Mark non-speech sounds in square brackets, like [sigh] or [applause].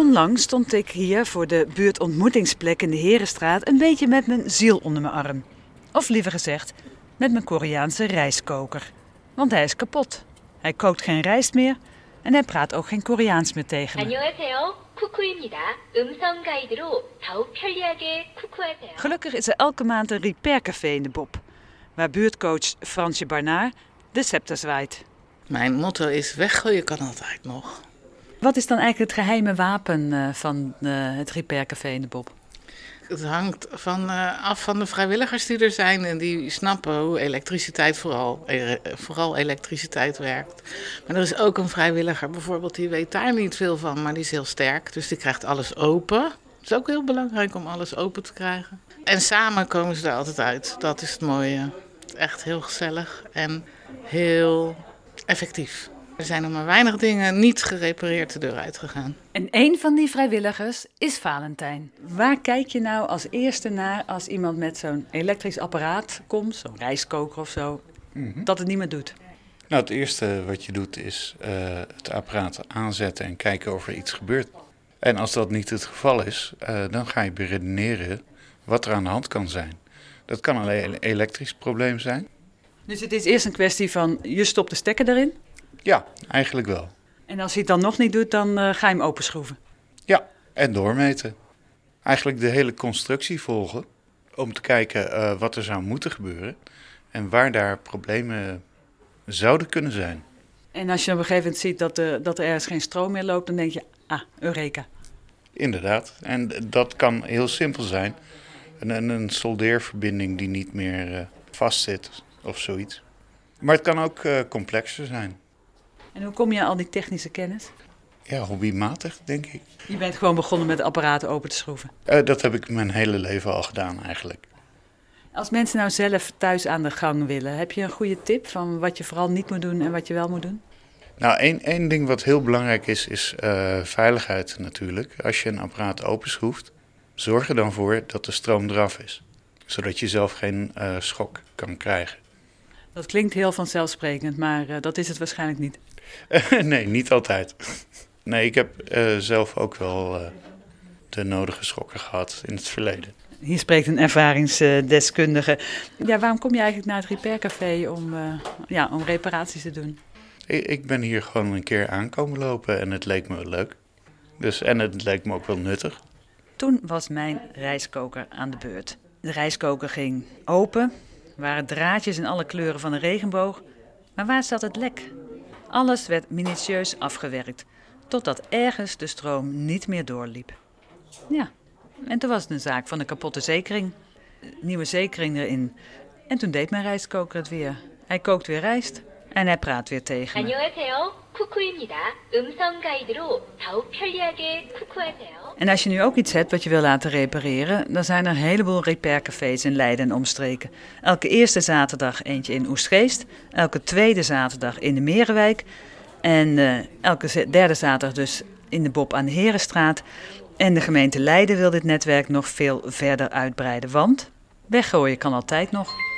Onlangs stond ik hier voor de buurtontmoetingsplek in de Herenstraat een beetje met mijn ziel onder mijn arm. Of liever gezegd, met mijn Koreaanse rijstkoker. Want hij is kapot. Hij kookt geen rijst meer en hij praat ook geen Koreaans meer tegen me. Gelukkig is er elke maand een repaircafé in de Bob, waar buurtcoach Fransje Barnaar de scepter zwaait. Mijn motto is weggooien kan altijd nog. Wat is dan eigenlijk het geheime wapen eh, van eh, het repaircafé in de Bob? Het hangt van, eh, af van de vrijwilligers die er zijn en die snappen hoe elektriciteit vooral, vooral elektriciteit werkt. Maar er is ook een vrijwilliger bijvoorbeeld die weet daar niet veel van, maar die is heel sterk. Dus die krijgt alles open. Het is ook heel belangrijk om alles open te krijgen. En samen komen ze er altijd uit. Dat is het mooie. Echt heel gezellig en heel effectief. Er zijn nog maar weinig dingen niet gerepareerd de deur uitgegaan. En een van die vrijwilligers is Valentijn. Waar kijk je nou als eerste naar als iemand met zo'n elektrisch apparaat komt, zo'n rijstkoker of zo, dat het niet meer doet? Nou, het eerste wat je doet is eh, het apparaat aanzetten en kijken of er iets gebeurt. En als dat niet het geval is, eh, dan ga je beredeneren wat er aan de hand kan zijn. Dat kan alleen een elektrisch probleem zijn. Dus het is eerst een kwestie van je stopt de stekker erin. Ja, eigenlijk wel. En als hij het dan nog niet doet, dan eh, ga je hem openschroeven. Ja, en doormeten. Eigenlijk de hele constructie volgen om te kijken eh, wat er zou moeten gebeuren en waar daar problemen zouden kunnen zijn. En als je op een gegeven moment ziet dat, er- dat er ergens geen stroom meer loopt, dan denk je, ah, Eureka. Inderdaad. En dat kan heel simpel zijn. Een, een, soldeerverbinding die niet meer vastzit of zoiets. Maar het kan ook complexer zijn. En hoe kom je aan al die technische kennis? Ja, hobbymatig, denk ik. Je bent gewoon begonnen met apparaten open te schroeven. Eh, dat heb ik mijn hele leven al gedaan eigenlijk. Als mensen nou zelf thuis aan de gang willen, heb je een goede tip van wat je vooral niet moet doen en wat je wel moet doen? Nou, één, één ding wat heel belangrijk is, is eh, veiligheid natuurlijk. Als je een apparaat openschroeft, zorg er dan voor dat de stroom eraf is. Zodat je zelf geen eh, schok kan krijgen. Dat klinkt heel vanzelfsprekend, maar eh, dat is het waarschijnlijk niet. [laughs] nee, niet altijd. [laughs] Nee, ik heb eh, zelf ook wel eh, de nodige schokken gehad in het verleden. Hier spreekt een ervaringsdeskundige. Ja, waarom kom je eigenlijk naar het repaircafé om, ja, om reparaties te doen? Ik, ik ben hier gewoon een keer aankomen lopen en het leek me leuk. Dus, en het leek me ook wel nuttig. Toen was mijn rijstkoker aan de beurt. De rijstkoker ging open, er waren draadjes in alle kleuren van de regenboog. Maar waar zat het lek? Alles werd minutieus afgewerkt, totdat ergens de stroom niet meer doorliep. Ja, en toen was het een zaak van een kapotte zekering. Nieuwe zekering erin. En toen deed mijn rijstkoker het weer. Hij kookt weer rijst en hij praat weer tegen me. 안녕하세요. 쿠쿠입니다. 음성 가이드로 더욱 편리하게 쿠쿠하세요. En als je nu ook iets hebt wat je wil laten repareren, dan zijn er een heleboel repaircafés in Leiden en omstreken. Elke eerste zaterdag eentje in Oestgeest, elke tweede zaterdag in de Merenwijk en eh, elke derde zaterdag dus in de Bob aan de Herenstraat. En de gemeente Leiden wil dit netwerk nog veel verder uitbreiden, want weggooien kan altijd nog.